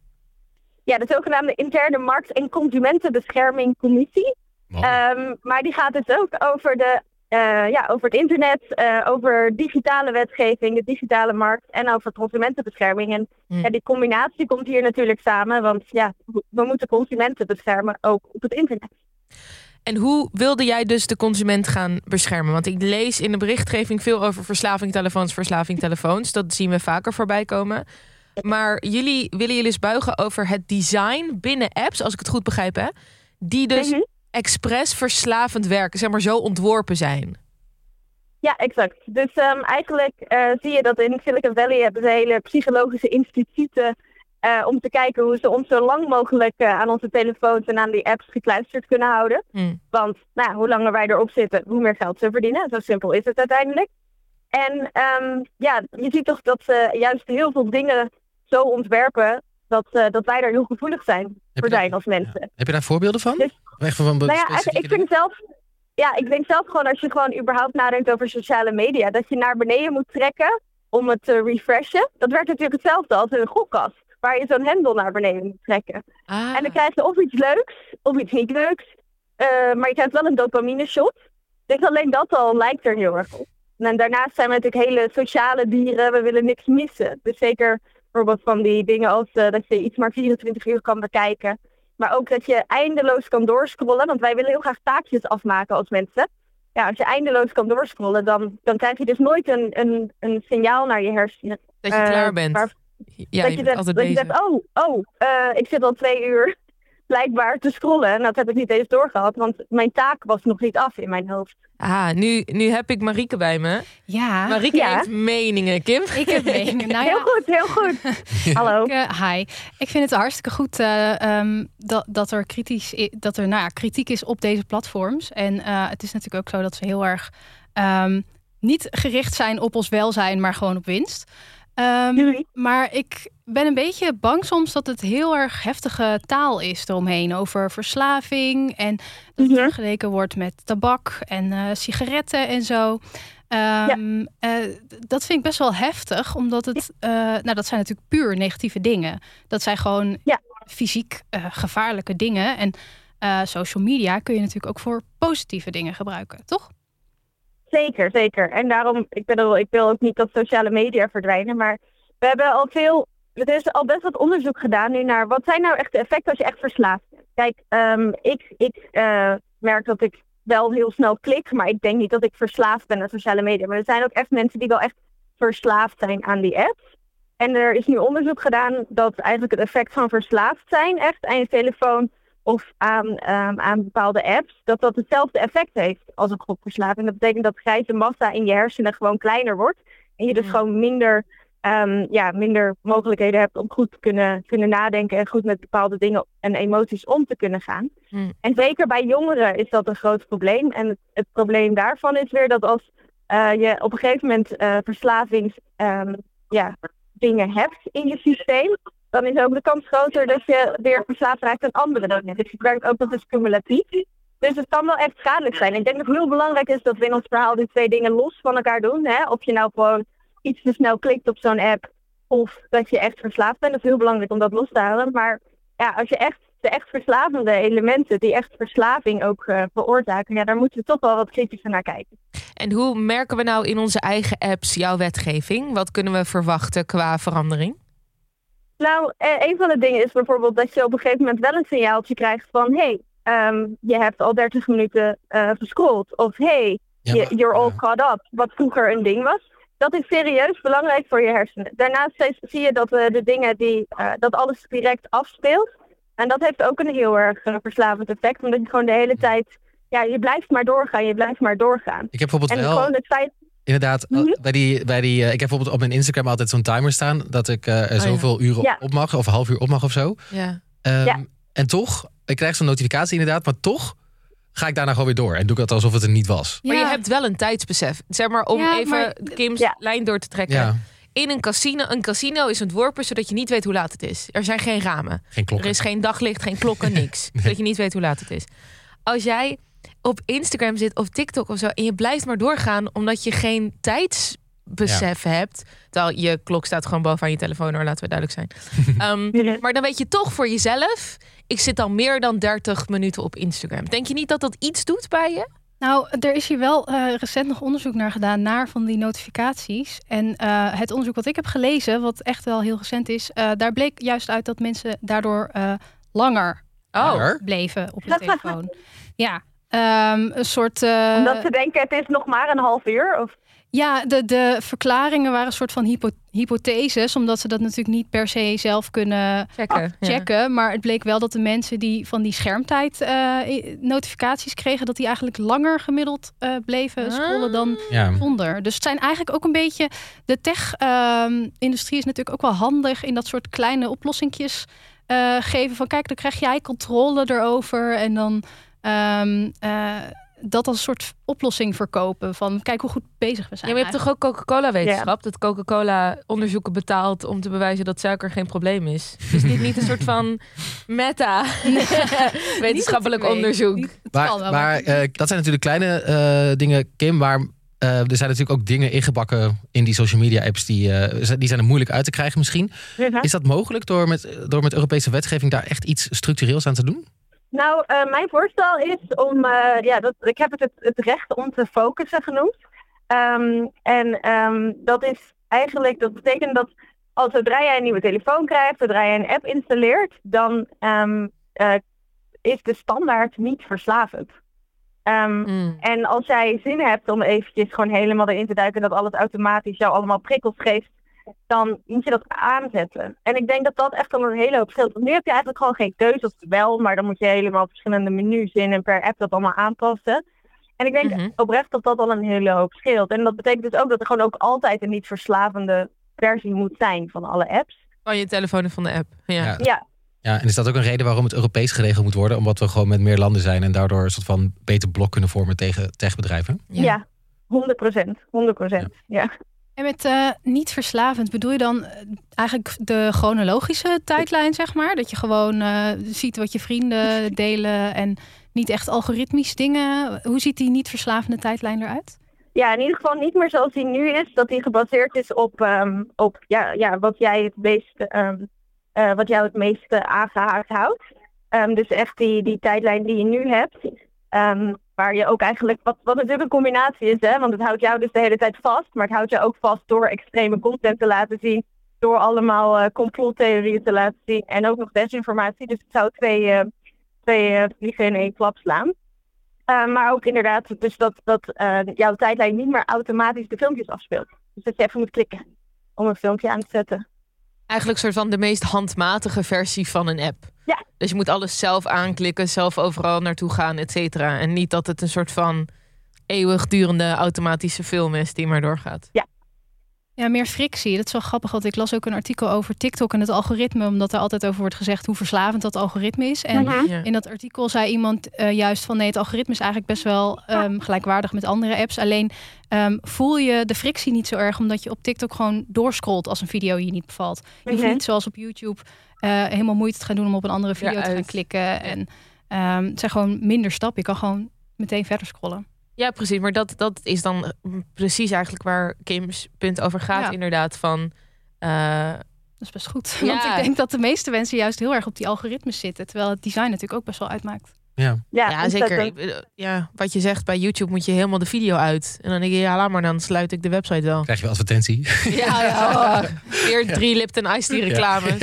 Ja, de zogenaamde Interne Markt- en Consumentenbescherming Commissie. Mooi. Ehm, maar die gaat dus ook over, de, eh, ja, over het internet, eh, over digitale wetgeving, de digitale markt en over consumentenbescherming. En Hm. ja, die combinatie komt hier natuurlijk samen, want ja, we moeten consumenten beschermen ook op het internet. En hoe wilde jij dus de consument gaan beschermen? Want ik lees in de berichtgeving veel over verslaving telefoons, verslaving telefoons. Dat zien we vaker voorbij komen. Maar jullie willen jullie eens buigen over het design binnen apps, als ik het goed begrijp, hè? Die dus Mhm. expres verslavend werken, zeg maar zo ontworpen zijn. Ja, exact. Dus ehm, eigenlijk eh, zie je dat in Silicon Valley hebben ze hele psychologische instituten eh, om te kijken hoe ze ons zo lang mogelijk eh, aan onze telefoons en aan die apps gekluisterd kunnen houden. Hm. Want nou, hoe langer wij erop zitten, hoe meer geld ze verdienen. Zo simpel is het uiteindelijk. En ehm, ja, je ziet toch dat ze juist heel veel dingen zo ontwerpen dat, eh, dat wij daar heel gevoelig zijn voor daar- zijn als mensen. Heb je daar voorbeelden van? Dus- Echt van Nou ja, ik vind zelf, ja, ik denk zelf gewoon als je gewoon überhaupt nadenkt over sociale media, dat je naar beneden moet trekken om het te refreshen. Dat werkt natuurlijk hetzelfde als een gokkast, waar je zo'n hendel naar beneden moet trekken. Ah, En dan krijg je of iets leuks, of iets niet leuks, eh, maar je krijgt wel een dopamine shot. Dus alleen dat al lijkt er heel erg op. En daarnaast zijn we natuurlijk hele sociale dieren, we willen niks missen. Dus zeker bijvoorbeeld van die dingen als eh, dat je iets maar 24 uur kan bekijken. Maar ook dat je eindeloos kan doorscrollen, want wij willen heel graag taakjes afmaken als mensen. Ja, als je eindeloos kan doorscrollen, dan, dan krijg je dus nooit een, een, een signaal naar je hersenen. dat je eh, klaar bent. waar- ja, dat je je bent zegt, altijd dat je zegt oh, oh eh, ik zit al twee uur blijkbaar te scrollen. En dat heb ik niet eens doorgehad, want mijn taak was nog niet af in mijn hoofd. Ah, nu, nu heb ik Marieke bij me. ja Marieke Ja. heeft meningen, Kim. ik heb meningen. Nou Heel ja, goed, heel goed. Hallo. Ik, eh, hi. Ik vind het hartstikke goed eh, ehm, dat, dat er, kritisch, i- dat er nou ja, kritiek is op deze platforms. En eh, het is natuurlijk ook zo dat ze heel erg ehm, niet gericht zijn op ons welzijn, maar gewoon op winst. Ehm, maar ik ben een beetje bang soms dat het heel erg heftige taal is eromheen. Over verslaving en dat het Mhm. vergeleken wordt met tabak en eh, sigaretten en zo. Ehm, eh, dat vind ik best wel heftig, omdat het, eh, nou dat zijn natuurlijk puur negatieve dingen. Dat zijn gewoon Ja. fysiek gevaarlijke dingen. En social media kun je natuurlijk ook voor positieve dingen gebruiken, toch? Zeker, zeker. En daarom, ik, bedoel, ik wil ook niet dat sociale media verdwijnen, maar we hebben al veel, er is al best wat onderzoek gedaan nu naar wat zijn nou echt de effecten als je echt verslaafd bent. Kijk, ehm, ik, ik eh, merk dat ik wel heel snel klik, maar ik denk niet dat ik verslaafd ben aan sociale media. Maar er zijn ook echt mensen die wel echt verslaafd zijn aan die apps. En er is nu onderzoek gedaan dat eigenlijk het effect van verslaafd zijn, echt aan je telefoon of aan, ehm, aan bepaalde apps, dat dat hetzelfde effect heeft als een gokverslaving. Dat betekent dat grijze massa in je hersenen gewoon kleiner wordt. En je dus Ja. gewoon minder, ehm, ja, minder mogelijkheden hebt om goed te kunnen, kunnen nadenken en goed met bepaalde dingen en emoties om te kunnen gaan. Hmm. En zeker bij jongeren is dat een groot probleem. En het, het probleem daarvan is weer dat als eh, je op een gegeven moment eh verslavings ehm, ja, dingen hebt in je systeem, dan is ook de kans groter dat je weer verslaafd raakt aan andere dingen. Dus het werkt ook nog eens cumulatief. Dus het kan wel echt schadelijk zijn. Ik denk dat het heel belangrijk is dat we in ons verhaal die twee dingen los van elkaar doen. Hè? Of je nou gewoon iets te snel klikt op zo'n app, of dat je echt verslaafd bent. Dat is heel belangrijk om dat los te houden. Maar ja, als je echt de echt verslavende elementen, die echt verslaving ook eh, veroorzaken, ja, daar moeten we toch wel wat kritischer naar kijken. En hoe merken we nou in onze eigen apps jouw wetgeving? Wat kunnen we verwachten qua verandering? Nou, eh, een van de dingen is bijvoorbeeld dat je op een gegeven moment wel een signaaltje krijgt van hey, ehm, je hebt al 30 minuten eh gescrolld. Of hey, Ja, je- maar- you're all caught up. Wat vroeger een ding was. Dat is serieus belangrijk voor je hersenen. Daarnaast zie je dat eh, de dingen die, dat alles direct afspeelt. En dat heeft ook een heel erg verslavend effect. Omdat je gewoon de hele tijd, ja, je blijft maar doorgaan, je blijft maar doorgaan. Ik heb bijvoorbeeld En wel... gewoon het feit, Inderdaad, bij die, bij die, eh, ik heb bijvoorbeeld op mijn Instagram altijd zo'n timer staan dat ik ja. zoveel uren Ja. op mag, of een half uur op mag of zo. Ja. Ehm, Ja. En toch, ik krijg zo'n notificatie inderdaad, maar toch ga ik daarna gewoon weer door en doe ik het alsof het er niet was. Maar je hebt wel een tijdsbesef. Zeg maar om Ja, even maar- Kim's Ja. lijn door te trekken. Ja, In een casino, een casino is ontworpen zodat je niet weet hoe laat het is. Er zijn geen ramen. geen. Er is geen daglicht, geen klokken, niks. Zodat je niet weet hoe laat het is. Als jij op Instagram zit of TikTok of zo en je blijft maar doorgaan omdat je geen tijdsbesef hebt. Terwijl je klok staat gewoon bovenaan je telefoon, hoor, laten we duidelijk zijn. Ehm, maar dan weet je toch voor jezelf, ik zit al meer dan 30 minuten op Instagram. Denk je niet dat dat iets doet bij je? Nou, er is hier wel eh, recent nog onderzoek naar gedaan naar van die notificaties. En eh, het onderzoek wat ik heb gelezen, wat echt wel heel recent is, eh, daar bleek juist uit dat mensen daardoor eh, langer Oh, bleven op hun telefoon. Ja, ehm, een soort. eh, omdat ze denken het is nog maar een half uur. Of, Ja, de, de verklaringen waren een soort van hypo hypotheses, omdat ze dat natuurlijk niet per se zelf kunnen checken. ja. checken. Maar het bleek wel dat de mensen die van die schermtijd eh, notificaties kregen, dat die eigenlijk langer gemiddeld eh, bleven scrollen dan Ja. zonder. Dus het zijn eigenlijk ook een beetje. De tech-industrie is natuurlijk ook wel handig in dat soort kleine oplossingjes eh, geven. Van kijk, dan krijg jij controle erover. En dan ehm, eh, dat als een soort oplossing verkopen. Van kijk hoe goed bezig we zijn. Ja, maar je hebt toch ook Coca-Cola-wetenschap? Dat Coca-Cola onderzoeken betaalt om te bewijzen dat suiker geen probleem is. Is dit niet een soort van meta-wetenschappelijk onderzoek? Niet- Maar, wel, maar eh, dat zijn natuurlijk kleine eh, dingen, Kim. Maar eh, er zijn natuurlijk ook dingen ingebakken in die social media apps. Die, eh, die zijn er moeilijk uit te krijgen misschien. Is dat mogelijk door met, door met Europese wetgeving daar echt iets structureels aan te doen? Nou, eh, mijn voorstel is om, eh, ja, dat, ik heb het, het het recht om te focussen genoemd. Ehm, en ehm, dat is eigenlijk, dat betekent dat als zodra jij een nieuwe telefoon krijgt, zodra jij een app installeert, dan ehm, eh, is de standaard niet verslavend. Mm. en als jij zin hebt om eventjes gewoon helemaal erin te duiken en dat alles automatisch jou allemaal prikkels geeft, dan moet je dat aanzetten. En ik denk dat dat echt al een hele hoop scheelt. Want nu heb je eigenlijk gewoon geen keuze of wel, maar dan moet je helemaal verschillende menus in en per app dat allemaal aanpassen. En ik denk Mhm. oprecht dat dat al een hele hoop scheelt. En dat betekent dus ook dat er gewoon ook altijd een niet verslavende versie moet zijn van alle apps. Van je telefoon en van de app. Ja. Ja. Ja, Ja, en is dat ook een reden waarom het Europees geregeld moet worden? Omdat we gewoon met meer landen zijn en daardoor een soort van beter blok kunnen vormen tegen techbedrijven? ja. 100 procent. 100 procent. Ja. En met eh, niet verslavend bedoel je dan eh, eigenlijk de chronologische tijdlijn, zeg maar? Dat je gewoon eh, ziet wat je vrienden delen en niet echt algoritmisch dingen. Hoe ziet die niet verslavende tijdlijn eruit? Ja, in ieder geval niet meer zoals die nu is. Dat die gebaseerd is op, ehm, op ja, ja, wat jij het meeste, ehm, eh, wat jou het meeste aangehaakt houdt. Ehm, dus echt die, die tijdlijn die je nu hebt. Waar je ook eigenlijk, wat, wat natuurlijk een combinatie is, hè, want het houdt jou dus de hele tijd vast, maar het houdt je ook vast door extreme content te laten zien, door allemaal eh, complottheorieën te laten zien en ook nog desinformatie. Dus het zou twee, eh, twee eh, vliegen in één klap slaan. Maar ook inderdaad, dus dat, dat jouw tijdlijn niet meer automatisch de filmpjes afspeelt. Dus dat je even moet klikken om een filmpje aan te zetten. Eigenlijk soort van de meest handmatige versie van een app. Ja. Dus je moet alles zelf aanklikken, zelf overal naartoe gaan, et cetera. En niet dat het een soort van eeuwigdurende automatische film is die maar doorgaat. Ja, meer frictie. Dat is wel grappig, want ik las ook een artikel over TikTok en het algoritme, omdat er altijd over wordt gezegd hoe verslavend dat algoritme is. En Mhm. Ja. in dat artikel zei iemand eh, juist van nee, het algoritme is eigenlijk best wel ehm, gelijkwaardig met andere apps. Alleen ehm, voel je de frictie niet zo erg, omdat je op TikTok gewoon doorscrollt als een video je niet bevalt. Je hoeft Mhm. niet zoals op YouTube helemaal moeite te gaan doen om op een andere video te gaan klikken. En ehm, het zijn gewoon minder stappen. Je kan gewoon meteen verder scrollen. Ja, precies. Maar dat, dat is dan mm, precies eigenlijk waar Kim's punt over gaat. Ja. Inderdaad, van... eh, Dat is best goed. Ja. Want ik denk dat de meeste mensen juist heel erg op die algoritmes zitten. Terwijl het design natuurlijk ook best wel uitmaakt. Ja, ja, zeker. ontzettend. Ik bedoel, Ja, wat je zegt, bij YouTube moet je helemaal de video uit. En dan denk je, ja, laat maar, dan sluit ik de website wel. Krijg je wel advertentie. Ja, ja. Weer drie Lipton Ice Tea reclames.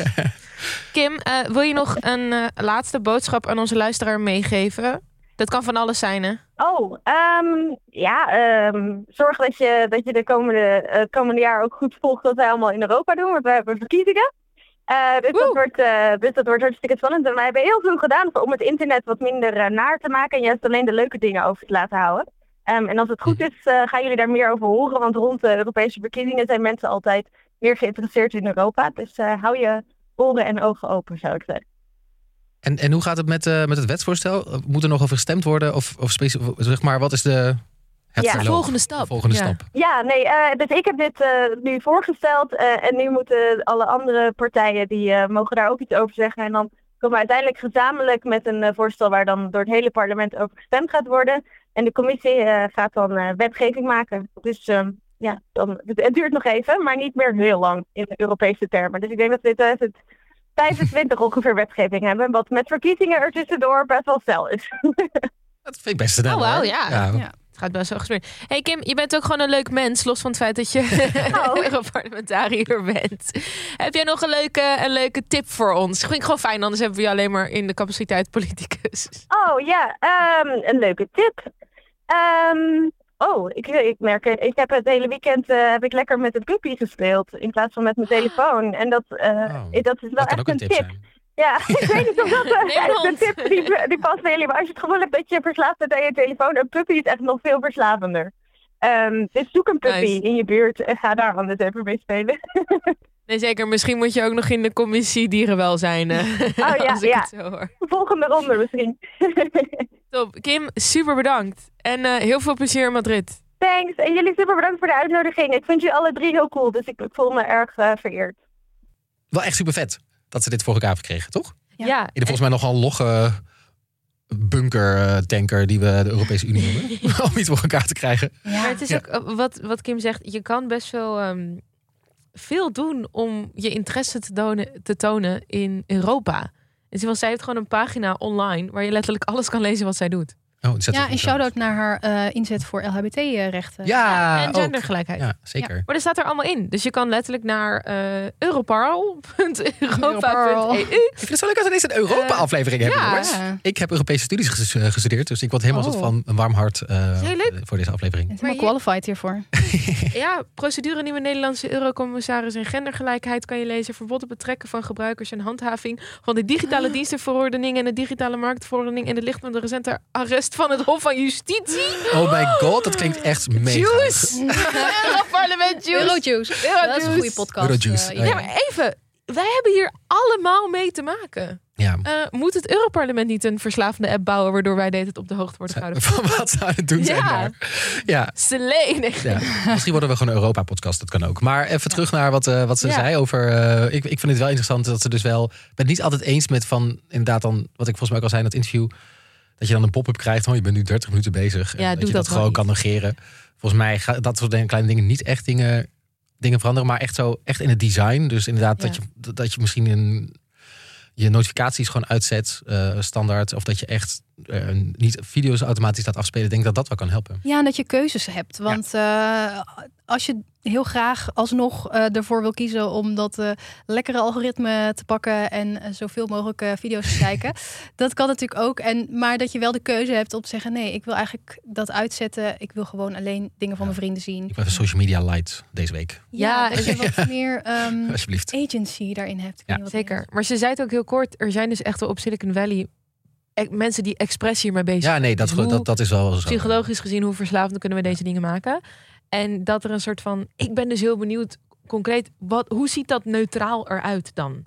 Kim, eh, wil je nog een eh, laatste boodschap aan onze luisteraar meegeven? Dat kan van alles zijn, hè? Oh, ehm, ja, ehm, zorg dat je, dat je de komende, eh, komende jaar ook goed volgt wat wij allemaal in Europa doen, want wij hebben verkiezingen. Eh, dus, dat wordt, eh, dus dat wordt hartstikke spannend. En wij hebben heel veel gedaan om het internet wat minder naar te maken en juist alleen de leuke dingen over te laten houden. Ehm, en als het goed is, gaan jullie daar meer over horen, want rond de Europese verkiezingen zijn mensen altijd meer geïnteresseerd in Europa. Dus hou je oren en ogen open, zou ik zeggen. En, en hoe gaat het met, eh, met het wetsvoorstel? Moet er nog over gestemd worden? Of, of zeg maar, wat is de, het Ja. verloop? Volgende stap. De volgende Ja. stap. Ja, nee, eh, dus ik heb dit eh, nu voorgesteld eh, en nu moeten alle andere partijen die eh, mogen daar ook iets over zeggen. En dan komen we uiteindelijk gezamenlijk met een voorstel waar dan door het hele parlement over gestemd gaat worden. En de commissie eh, gaat dan eh, wetgeving maken. Dus ehm, ja, dan, het, het duurt nog even, maar niet meer heel lang in de Europese termen. Dus ik denk dat we in 2025 ongeveer wetgeving hebben, wat met verkiezingen er tussendoor best wel snel is. Dat vind ik best snel. Oh, hoor. ja. Ja. Het gaat best wel gespeeld. Hey Kim, je bent ook gewoon een leuk mens, los van het feit dat je Oh. Europarlementariër bent. Heb jij nog een leuke, een leuke tip voor ons? Vind ik gewoon fijn, anders hebben we je alleen maar in de capaciteit politicus. Oh ja, ehm, een leuke tip. Ehm, oh, ik, ik merk, ik heb het hele weekend eh, heb ik lekker met het puppy gespeeld in plaats van met mijn telefoon. En dat, eh, Oh, dat is wel Dat kan echt ook een tip. Ja, ik weet niet of dat eh, een tip die, die past bij jullie. Maar als je het gevoel hebt dat je verslaafd bent aan je telefoon, een puppy is echt nog veel verslavender. Ehm, dus zoek een puppy Nice. in je buurt en ga daar anders even mee spelen. Nee, zeker. Misschien moet je ook nog in de commissie dierenwelzijn. eh, ja, als ik ja. het zo hoor. Volgende ronde misschien. Top. Kim, super bedankt. En eh, heel veel plezier in Madrid. Thanks. En jullie super bedankt voor de uitnodiging. Ik vind jullie alle drie heel cool, dus ik, ik voel me erg eh, vereerd. Wel echt super vet dat ze dit voor elkaar hebben gekregen, toch? Ja. Ja. In de volgens mij nogal logge bunker-tanker die we de Europese Unie noemen. Om iets voor elkaar te krijgen. Maar het is Ja. ook wat, wat Kim zegt. Je kan best wel ehm, veel doen om je interesse te tonen, te tonen in Europa. Dus want zij heeft gewoon een pagina online waar je letterlijk alles kan lezen wat zij doet. Oh, Ja, ik een shout-out naar haar eh, inzet voor LHBT-rechten. Ja, en ook. gendergelijkheid. Ja, zeker. Maar dat staat er allemaal in. Dus je kan letterlijk naar eh Europarl. europarl.europa.eu. Ik vind het zo leuk we ineens een Europa-aflevering hebben, ja. jongens. Ja. Ik heb Europese studies ges- eh, gestudeerd, dus ik word helemaal Oh. van een warm hart eh, Heel leuk. voor deze aflevering. Helemaal je- qualified hiervoor. Ja, procedure nieuwe Nederlandse eurocommissaris en gendergelijkheid kan je lezen. Verbod op betrekken van gebruikers en handhaving van de digitale dienstenverordening en de digitale marktverordening en de licht van de recente arrest van het Hof van Justitie. Oh my god, dat klinkt echt mega. Juice! Europarlement Juice! Eurojuice. Dat is een goede podcast. Eurojuice, eh, oh Ja, ja. maar even. Wij hebben hier allemaal mee te maken. Ja. Eh, moet het Europarlement niet een verslavende app bouwen waardoor wij dit het op de hoogte worden gehouden? Van wat zou het doen zijn Ja. daar? Ja, Selene. ja, misschien worden we gewoon een Europa-podcast, dat kan ook. Maar even terug naar wat, eh, wat ze Ja. zei over... eh, ik, ik vind het wel interessant dat ze dus wel... Ik ben het niet altijd eens met van, inderdaad dan... Wat ik volgens mij ook al zei in het interview... Dat je dan een pop-up krijgt van je bent nu 30 minuten bezig. En Ja, dat je dat gewoon kan negeren. Volgens mij gaat dat soort kleine dingen niet echt dingen, dingen veranderen. Maar echt zo echt in het design. Dus inderdaad Ja. dat, je, dat je misschien een, je notificaties gewoon uitzet, eh, standaard. Of dat je echt eh, niet video's automatisch laat afspelen, denk ik dat dat wel kan helpen. Ja, en dat je keuzes hebt. Want eh, als je heel graag alsnog eh, ervoor wil kiezen om dat eh, lekkere algoritme te pakken en zoveel mogelijk eh, video's te kijken, dat kan natuurlijk ook. En, maar dat je wel de keuze hebt om te zeggen: nee, ik wil eigenlijk dat uitzetten. Ik wil gewoon alleen dingen van mijn vrienden zien. Ik ben even social media light deze week, Ja, Ja, dat je wat meer ehm, alsjeblieft. agency daarin hebt. Wat Zeker. Maar ze zei het ook heel kort. Er zijn dus echt wel op Silicon Valley mensen die expres hiermee bezig Ja, nee, dat, Dus hoe- dat, dat is wel zo. Psychologisch gezien, hoe verslavend kunnen we deze dingen maken? En dat er een soort van. Ik ben dus heel benieuwd, concreet, wat, hoe ziet dat neutraal eruit dan?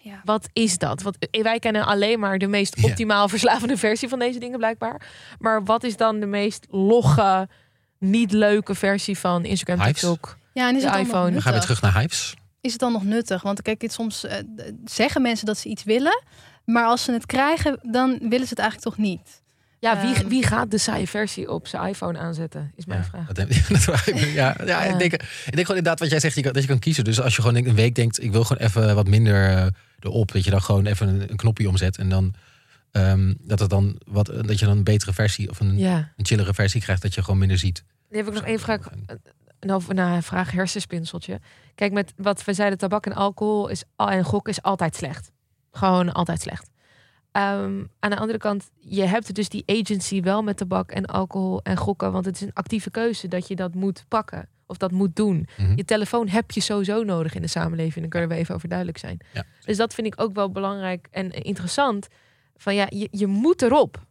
Ja. Wat is dat? Want wij kennen alleen maar de meest Ja. optimaal verslavende versie van deze dingen, blijkbaar. Maar wat is dan de meest logge, niet leuke versie van Instagram, Hives? TikTok? Ja, en is De het iPhone. Dan gaan we terug naar Hives. Is het dan nog nuttig? Want kijk, het soms eh, zeggen mensen dat ze iets willen, maar als ze het krijgen, dan willen ze het eigenlijk toch niet. Ja, wie, Ehm. wie gaat de saaie versie op zijn iPhone aanzetten? Is mijn Ja, vraag. dat dat ja, ja, Ja. Ik, denk, ik denk gewoon inderdaad wat jij zegt, je kan, dat je kan kiezen. Dus als je gewoon een week denkt, ik wil gewoon even wat minder eh, erop, dat je dan gewoon even een, een knopje omzet en dan ehm, dat het dan wat, dat je dan een betere versie of een, Ja. een chillere versie krijgt, dat je gewoon minder ziet. Dan heb ik nog één vraag. Nou, nou, een vraag hersenspinseltje. Kijk, met wat we zeiden, tabak en alcohol is, al- en gok is altijd slecht. Gewoon altijd slecht. Ehm, aan de andere kant, je hebt dus die agency wel met tabak en alcohol en gokken. Want het is een actieve keuze dat je dat moet pakken. Of dat moet doen. Mhm. Je telefoon heb je sowieso nodig in de samenleving. Dan kunnen we even over duidelijk zijn. Ja. Dus dat vind ik ook wel belangrijk en interessant. Van ja, je, je moet erop.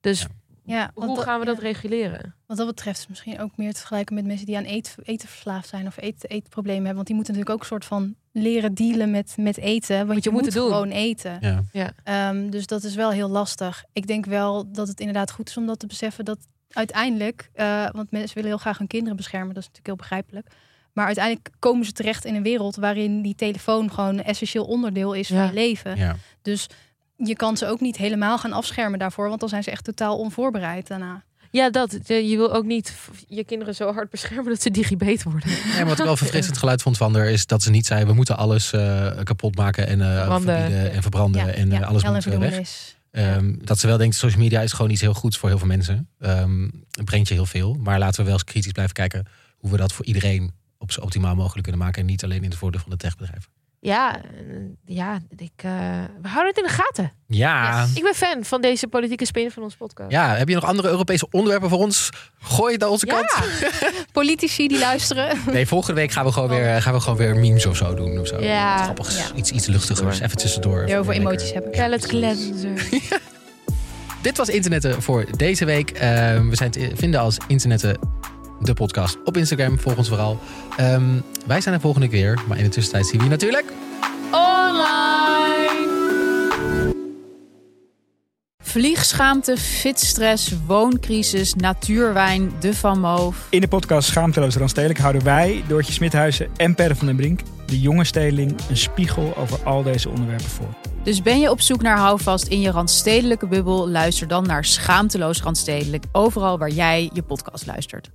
Dus Ja. Ja, hoe gaan we dat ja. reguleren? Wat dat betreft is misschien ook meer te vergelijken met mensen die aan eet, eten verslaafd zijn of eet, eetproblemen hebben. Want die moeten natuurlijk ook een soort van leren dealen met, met eten. Want Moet je je, moet doen. gewoon eten. Ja. Ehm, dus dat is wel heel lastig. Ik denk wel dat het inderdaad goed is om dat te beseffen. Dat uiteindelijk, eh, want mensen willen heel graag hun kinderen beschermen. Dat is natuurlijk heel begrijpelijk. Maar uiteindelijk komen ze terecht in een wereld waarin die telefoon gewoon een essentieel onderdeel is Ja. van je leven. Ja. Dus je kan ze ook niet helemaal gaan afschermen daarvoor. Want dan zijn ze echt totaal onvoorbereid daarna. Ja, dat. Je wil ook niet je kinderen zo hard beschermen dat ze digibeet worden. Ja, maar wat ik wel verfrissend geluid vond van haar is dat ze niet zei: we moeten alles eh, kapot maken en, eh, Verbranden. verbieden en verbranden en eh, alles hel en moet weg. Ehm, dat ze wel denkt, social media is gewoon iets heel goeds voor heel veel mensen. Ehm, het brengt je heel veel. Maar laten we wel eens kritisch blijven kijken hoe we dat voor iedereen op zo optimaal mogelijk kunnen maken. En niet alleen in het voordeel van de techbedrijven. Ja, eh, ja ik, eh, we houden het in de gaten. Ja. Ik ben fan van deze politieke spin van ons podcast. ja, heb je nog andere Europese onderwerpen voor ons? Gooi het naar onze Ja. kant. Politici die luisteren. Nee, volgende week gaan we gewoon weer, gaan we gewoon weer memes of zo doen. Of zo. Ja. Ja. iets, iets luchtigers. Even tussendoor. Over Lekker. emoties hebben. Palette cleanser. Dit was Internetten voor deze week. Ehm, we zijn te vinden als Internetten de podcast op Instagram. Volg ons vooral. Ehm, wij zijn er volgende keer. weer. Maar in de tussentijd zien we je natuurlijk... Online! Vliegschaamte, fitstress, wooncrisis, natuurwijn, de Van Moof. In de podcast Schaamteloos Randstedelijk houden wij, Doortje Smithuizen en Per van den Brink, de jonge stedeling, een spiegel over al deze onderwerpen voor. Dus ben je op zoek naar houvast in je randstedelijke bubbel? Luister dan naar Schaamteloos Randstedelijk, overal waar jij je podcast luistert.